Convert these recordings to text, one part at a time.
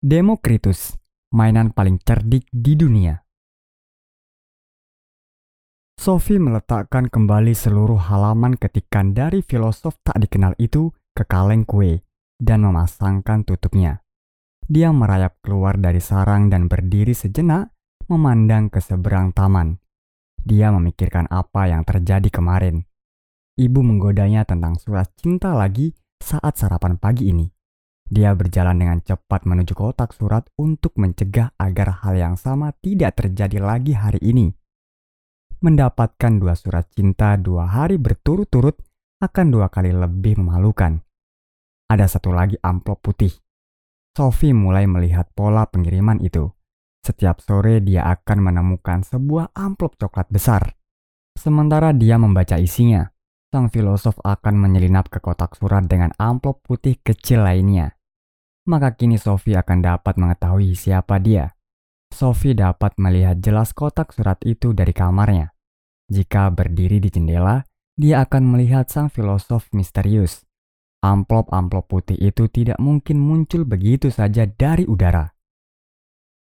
Demokritus, mainan paling cerdik di dunia. Sophie meletakkan kembali seluruh halaman ketikan dari filosof tak dikenal itu ke kaleng kue dan memasangkan tutupnya. Dia merayap keluar dari sarang dan berdiri sejenak memandang ke seberang taman. Dia memikirkan apa yang terjadi kemarin. Ibu menggodanya tentang surat cinta lagi saat sarapan pagi ini. Dia berjalan dengan cepat menuju kotak surat untuk mencegah agar hal yang sama tidak terjadi lagi hari ini. Mendapatkan dua surat cinta dua hari berturut-turut akan dua kali lebih memalukan. Ada satu lagi amplop putih. Sophie mulai melihat pola pengiriman itu. Setiap sore dia akan menemukan sebuah amplop coklat besar. Sementara dia membaca isinya, sang filosof akan menyelinap ke kotak surat dengan amplop putih kecil lainnya maka kini Sophie akan dapat mengetahui siapa dia. Sophie dapat melihat jelas kotak surat itu dari kamarnya. Jika berdiri di jendela, dia akan melihat sang filosof misterius. Amplop-amplop putih itu tidak mungkin muncul begitu saja dari udara.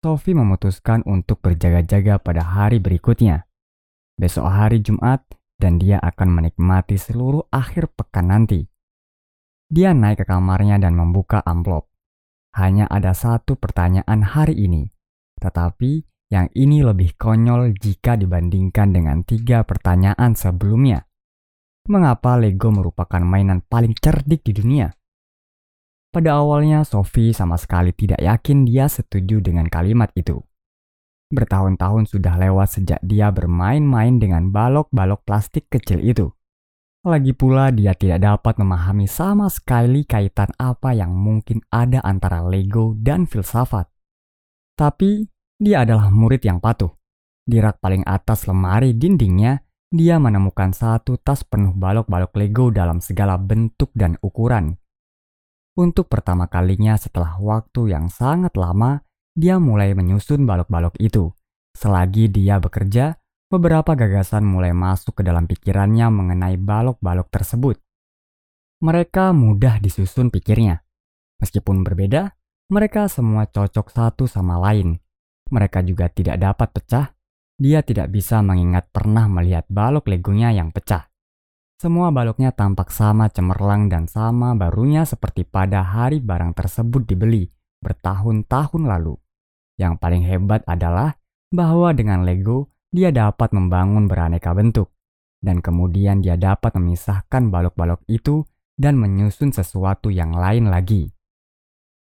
Sophie memutuskan untuk berjaga-jaga pada hari berikutnya. Besok hari Jumat, dan dia akan menikmati seluruh akhir pekan nanti. Dia naik ke kamarnya dan membuka amplop hanya ada satu pertanyaan hari ini, tetapi yang ini lebih konyol jika dibandingkan dengan tiga pertanyaan sebelumnya. Mengapa Lego merupakan mainan paling cerdik di dunia? Pada awalnya, Sophie sama sekali tidak yakin dia setuju dengan kalimat itu. Bertahun-tahun sudah lewat sejak dia bermain-main dengan balok-balok plastik kecil itu. Lagi pula dia tidak dapat memahami sama sekali kaitan apa yang mungkin ada antara Lego dan filsafat. Tapi dia adalah murid yang patuh. Di rak paling atas lemari dindingnya, dia menemukan satu tas penuh balok-balok Lego dalam segala bentuk dan ukuran. Untuk pertama kalinya setelah waktu yang sangat lama, dia mulai menyusun balok-balok itu. Selagi dia bekerja, beberapa gagasan mulai masuk ke dalam pikirannya mengenai balok-balok tersebut. Mereka mudah disusun pikirnya. Meskipun berbeda, mereka semua cocok satu sama lain. Mereka juga tidak dapat pecah. Dia tidak bisa mengingat pernah melihat balok legonya yang pecah. Semua baloknya tampak sama cemerlang dan sama barunya seperti pada hari barang tersebut dibeli bertahun-tahun lalu. Yang paling hebat adalah bahwa dengan Lego dia dapat membangun beraneka bentuk, dan kemudian dia dapat memisahkan balok-balok itu dan menyusun sesuatu yang lain lagi.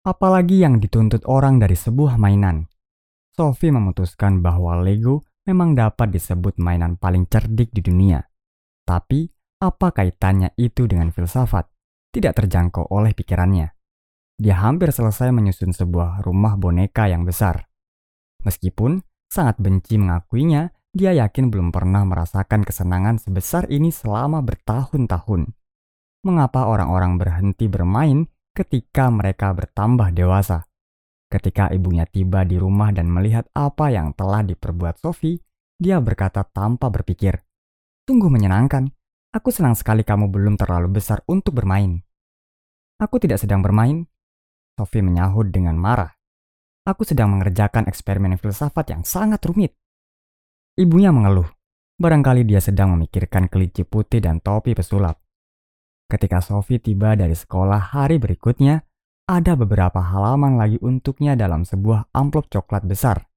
Apalagi yang dituntut orang dari sebuah mainan. Sophie memutuskan bahwa Lego memang dapat disebut mainan paling cerdik di dunia. Tapi, apa kaitannya itu dengan filsafat? Tidak terjangkau oleh pikirannya. Dia hampir selesai menyusun sebuah rumah boneka yang besar. Meskipun sangat benci mengakuinya, dia yakin belum pernah merasakan kesenangan sebesar ini selama bertahun-tahun. Mengapa orang-orang berhenti bermain ketika mereka bertambah dewasa? Ketika ibunya tiba di rumah dan melihat apa yang telah diperbuat Sophie, dia berkata tanpa berpikir, "Tunggu menyenangkan. Aku senang sekali kamu belum terlalu besar untuk bermain." "Aku tidak sedang bermain," Sophie menyahut dengan marah. "Aku sedang mengerjakan eksperimen filsafat yang sangat rumit." Ibunya mengeluh. Barangkali dia sedang memikirkan kelinci putih dan topi pesulap. Ketika Sophie tiba dari sekolah hari berikutnya, ada beberapa halaman lagi untuknya dalam sebuah amplop coklat besar.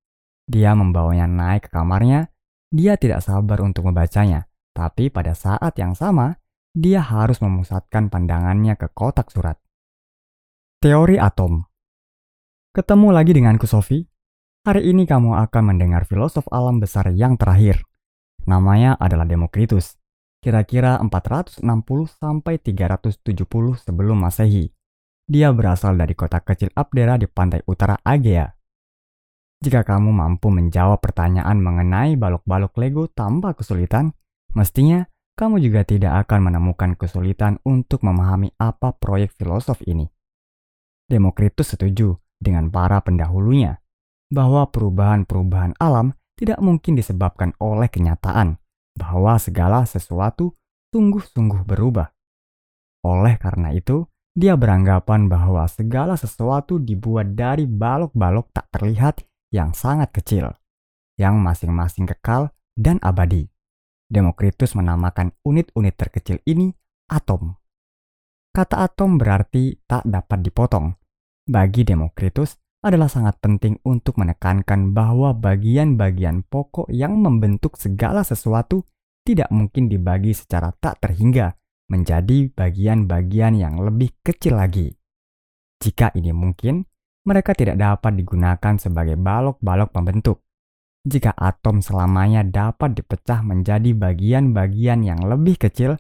Dia membawanya naik ke kamarnya. Dia tidak sabar untuk membacanya, tapi pada saat yang sama, dia harus memusatkan pandangannya ke kotak surat. Teori atom. Ketemu lagi denganku, Sophie. Hari ini kamu akan mendengar filosof alam besar yang terakhir. Namanya adalah Demokritus. Kira-kira 460 sampai 370 sebelum Masehi. Dia berasal dari kota kecil Abdera di pantai utara Agea. Jika kamu mampu menjawab pertanyaan mengenai balok-balok Lego tanpa kesulitan, mestinya kamu juga tidak akan menemukan kesulitan untuk memahami apa proyek filosof ini. Demokritus setuju dengan para pendahulunya bahwa perubahan-perubahan alam tidak mungkin disebabkan oleh kenyataan bahwa segala sesuatu sungguh-sungguh berubah. Oleh karena itu, dia beranggapan bahwa segala sesuatu dibuat dari balok-balok tak terlihat yang sangat kecil, yang masing-masing kekal dan abadi. Demokritus menamakan unit-unit terkecil ini atom. Kata atom berarti tak dapat dipotong. Bagi Demokritus adalah sangat penting untuk menekankan bahwa bagian-bagian pokok yang membentuk segala sesuatu tidak mungkin dibagi secara tak terhingga menjadi bagian-bagian yang lebih kecil lagi. Jika ini mungkin, mereka tidak dapat digunakan sebagai balok-balok pembentuk. Jika atom selamanya dapat dipecah menjadi bagian-bagian yang lebih kecil,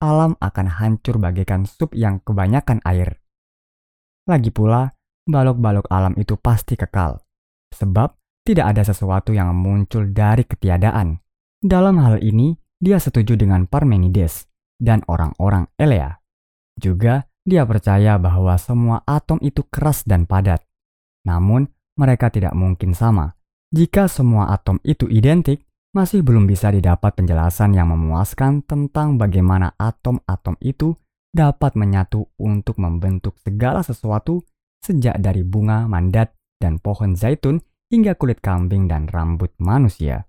alam akan hancur bagaikan sup yang kebanyakan air. Lagi pula, balok-balok alam itu pasti kekal, sebab tidak ada sesuatu yang muncul dari ketiadaan. Dalam hal ini, dia setuju dengan Parmenides dan orang-orang Elea. Juga, dia percaya bahwa semua atom itu keras dan padat. Namun, mereka tidak mungkin sama. Jika semua atom itu identik, masih belum bisa didapat penjelasan yang memuaskan tentang bagaimana atom-atom itu dapat menyatu untuk membentuk segala sesuatu sejak dari bunga mandat dan pohon zaitun hingga kulit kambing dan rambut manusia.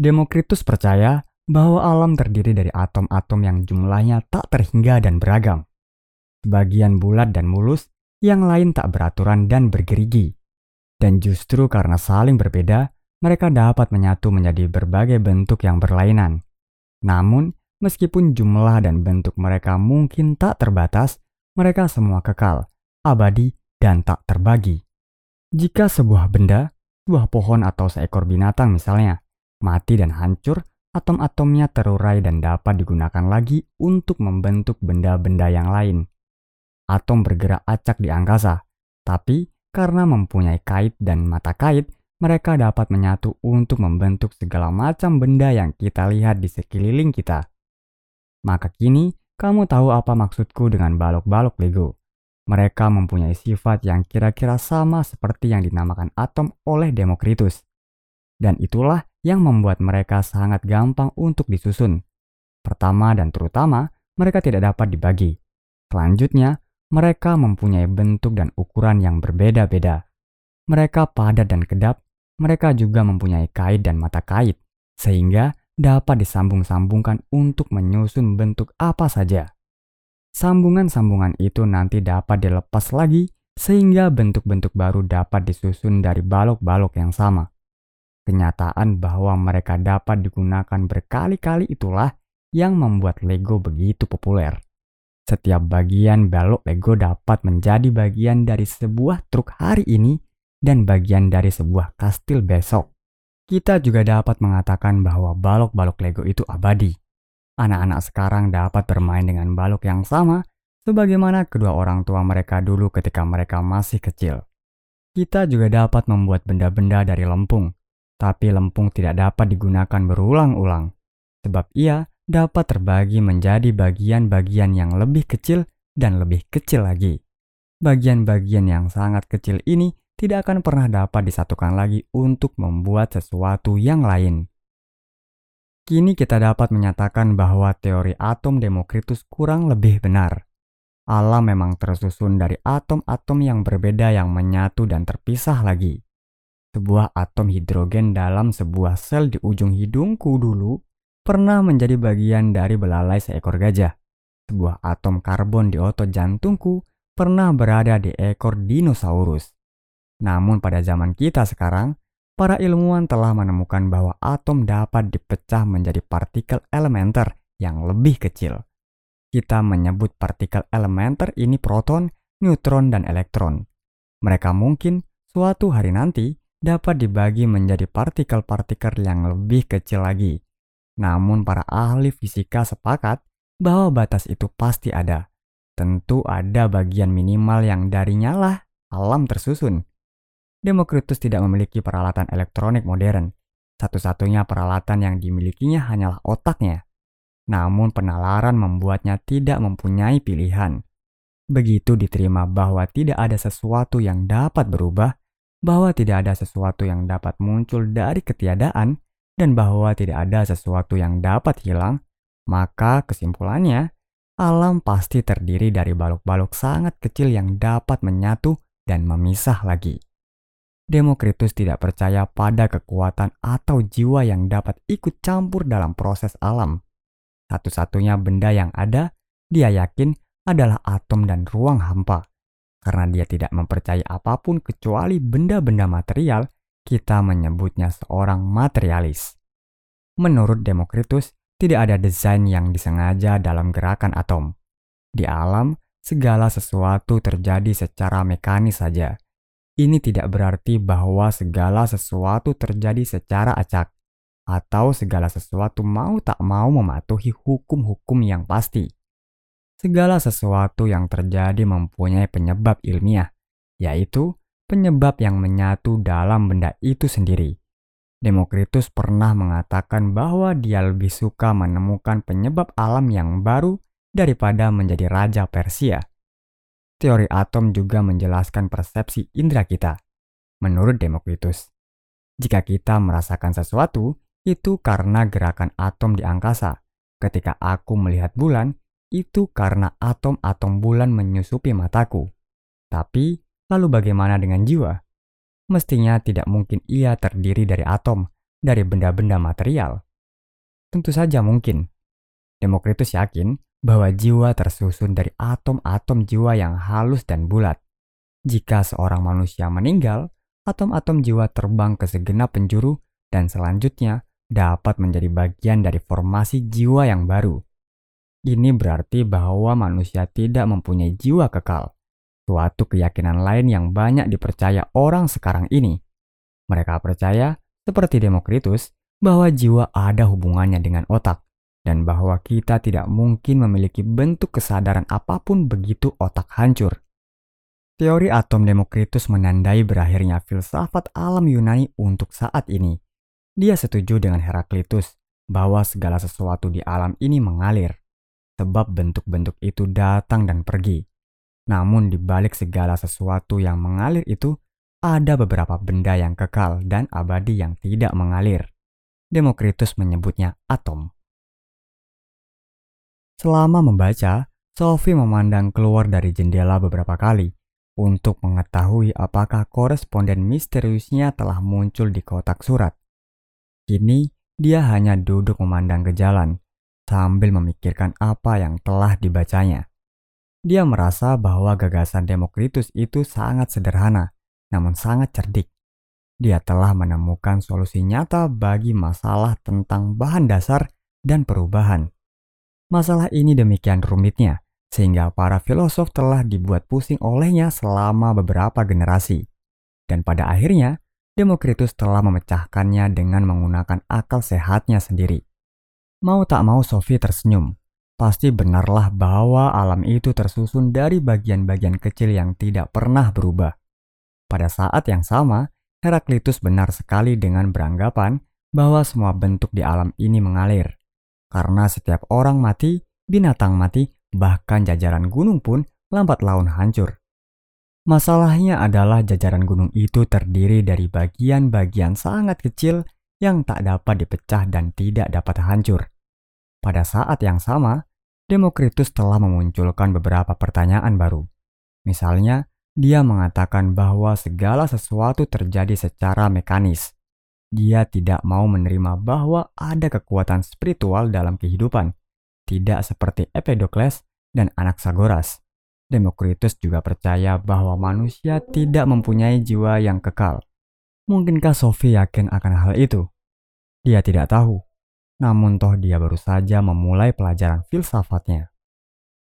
Demokritus percaya bahwa alam terdiri dari atom-atom yang jumlahnya tak terhingga dan beragam. Sebagian bulat dan mulus, yang lain tak beraturan dan bergerigi. Dan justru karena saling berbeda, mereka dapat menyatu menjadi berbagai bentuk yang berlainan. Namun, meskipun jumlah dan bentuk mereka mungkin tak terbatas, mereka semua kekal, abadi, dan tak terbagi. Jika sebuah benda, sebuah pohon atau seekor binatang misalnya, mati dan hancur, atom-atomnya terurai dan dapat digunakan lagi untuk membentuk benda-benda yang lain. Atom bergerak acak di angkasa, tapi karena mempunyai kait dan mata kait, mereka dapat menyatu untuk membentuk segala macam benda yang kita lihat di sekeliling kita. Maka kini, kamu tahu apa maksudku dengan balok-balok Lego. Mereka mempunyai sifat yang kira-kira sama seperti yang dinamakan atom oleh Demokritus. Dan itulah yang membuat mereka sangat gampang untuk disusun. Pertama dan terutama, mereka tidak dapat dibagi. Selanjutnya, mereka mempunyai bentuk dan ukuran yang berbeda-beda. Mereka padat dan kedap, mereka juga mempunyai kait dan mata kait, sehingga dapat disambung-sambungkan untuk menyusun bentuk apa saja. Sambungan-sambungan itu nanti dapat dilepas lagi sehingga bentuk-bentuk baru dapat disusun dari balok-balok yang sama. Kenyataan bahwa mereka dapat digunakan berkali-kali itulah yang membuat Lego begitu populer. Setiap bagian balok Lego dapat menjadi bagian dari sebuah truk hari ini dan bagian dari sebuah kastil besok. Kita juga dapat mengatakan bahwa balok-balok Lego itu abadi. Anak-anak sekarang dapat bermain dengan balok yang sama sebagaimana kedua orang tua mereka dulu ketika mereka masih kecil. Kita juga dapat membuat benda-benda dari lempung, tapi lempung tidak dapat digunakan berulang-ulang, sebab ia dapat terbagi menjadi bagian-bagian yang lebih kecil dan lebih kecil lagi. Bagian-bagian yang sangat kecil ini tidak akan pernah dapat disatukan lagi untuk membuat sesuatu yang lain. Kini kita dapat menyatakan bahwa teori atom Demokritus kurang lebih benar. Alam memang tersusun dari atom-atom yang berbeda yang menyatu dan terpisah lagi sebuah atom hidrogen dalam sebuah sel di ujung hidungku dulu pernah menjadi bagian dari belalai seekor gajah. Sebuah atom karbon di otot jantungku pernah berada di ekor dinosaurus. Namun pada zaman kita sekarang, para ilmuwan telah menemukan bahwa atom dapat dipecah menjadi partikel elementer yang lebih kecil. Kita menyebut partikel elementer ini proton, neutron, dan elektron. Mereka mungkin suatu hari nanti dapat dibagi menjadi partikel-partikel yang lebih kecil lagi. Namun para ahli fisika sepakat bahwa batas itu pasti ada. Tentu ada bagian minimal yang darinya lah alam tersusun. Demokritus tidak memiliki peralatan elektronik modern. Satu-satunya peralatan yang dimilikinya hanyalah otaknya. Namun penalaran membuatnya tidak mempunyai pilihan. Begitu diterima bahwa tidak ada sesuatu yang dapat berubah, bahwa tidak ada sesuatu yang dapat muncul dari ketiadaan dan bahwa tidak ada sesuatu yang dapat hilang, maka kesimpulannya alam pasti terdiri dari balok-balok sangat kecil yang dapat menyatu dan memisah lagi. Demokritus tidak percaya pada kekuatan atau jiwa yang dapat ikut campur dalam proses alam. Satu-satunya benda yang ada, dia yakin adalah atom dan ruang hampa. Karena dia tidak mempercayai apa pun kecuali benda-benda material, kita menyebutnya seorang materialis. Menurut Demokritus, tidak ada desain yang disengaja dalam gerakan atom. Di alam, segala sesuatu terjadi secara mekanis saja. Ini tidak berarti bahwa segala sesuatu terjadi secara acak, atau segala sesuatu mau tak mau mematuhi hukum-hukum yang pasti. Segala sesuatu yang terjadi mempunyai penyebab ilmiah, yaitu penyebab yang menyatu dalam benda itu sendiri. Demokritus pernah mengatakan bahwa dia lebih suka menemukan penyebab alam yang baru daripada menjadi raja Persia. Teori atom juga menjelaskan persepsi indera kita. Menurut Demokritus, jika kita merasakan sesuatu, itu karena gerakan atom di angkasa. Ketika aku melihat bulan, itu karena atom-atom bulan menyusupi mataku. Tapi, lalu bagaimana dengan jiwa? mestinya tidak mungkin ia terdiri dari atom, dari benda-benda material. Tentu saja mungkin. Demokritus yakin bahwa jiwa tersusun dari atom-atom jiwa yang halus dan bulat. Jika seorang manusia meninggal, atom-atom jiwa terbang ke segenap penjuru dan selanjutnya dapat menjadi bagian dari formasi jiwa yang baru. Ini berarti bahwa manusia tidak mempunyai jiwa kekal suatu keyakinan lain yang banyak dipercaya orang sekarang ini. Mereka percaya, seperti Demokritus, bahwa jiwa ada hubungannya dengan otak, dan bahwa kita tidak mungkin memiliki bentuk kesadaran apa pun begitu otak hancur. Teori atom Demokritus menandai berakhirnya filsafat alam Yunani untuk saat ini. Dia setuju dengan Heraklitus bahwa segala sesuatu di alam ini mengalir, sebab bentuk-bentuk itu datang dan pergi. Namun di balik segala sesuatu yang mengalir itu, ada beberapa benda yang kekal dan abadi yang tidak mengalir. Demokritus menyebutnya atom. Selama membaca, Sophie memandang keluar dari jendela beberapa kali untuk mengetahui apakah koresponden misteriusnya telah muncul di kotak surat. Kini, dia hanya duduk memandang ke jalan sambil memikirkan apa yang telah dibacanya. Dia merasa bahwa gagasan Demokritus itu sangat sederhana, namun sangat cerdik. Dia telah menemukan solusi nyata bagi masalah tentang bahan dasar dan perubahan. Masalah ini demikian rumitnya, sehingga para filosof telah dibuat pusing olehnya selama beberapa generasi. Dan pada akhirnya, Demokritus telah memecahkannya dengan menggunakan akal sehatnya sendiri. Mau tak mau Sophie tersenyum pasti benarlah bahwa alam itu tersusun dari bagian-bagian kecil yang tidak pernah berubah. Pada saat yang sama, Heraklitus benar sekali dengan beranggapan bahwa semua bentuk di alam ini mengalir. Karena setiap orang mati, binatang mati, bahkan jajaran gunung pun lambat laun hancur. Masalahnya adalah jajaran gunung itu terdiri dari bagian-bagian sangat kecil yang tak dapat dipecah dan tidak dapat hancur. Pada saat yang sama, Demokritus telah memunculkan beberapa pertanyaan baru. Misalnya, dia mengatakan bahwa segala sesuatu terjadi secara mekanis. Dia tidak mau menerima bahwa ada kekuatan spiritual dalam kehidupan, tidak seperti Empedocles dan Anaxagoras. Demokritus juga percaya bahwa manusia tidak mempunyai jiwa yang kekal. Mungkinkah Sophie yakin akan hal itu? Dia tidak tahu namun toh dia baru saja memulai pelajaran filsafatnya.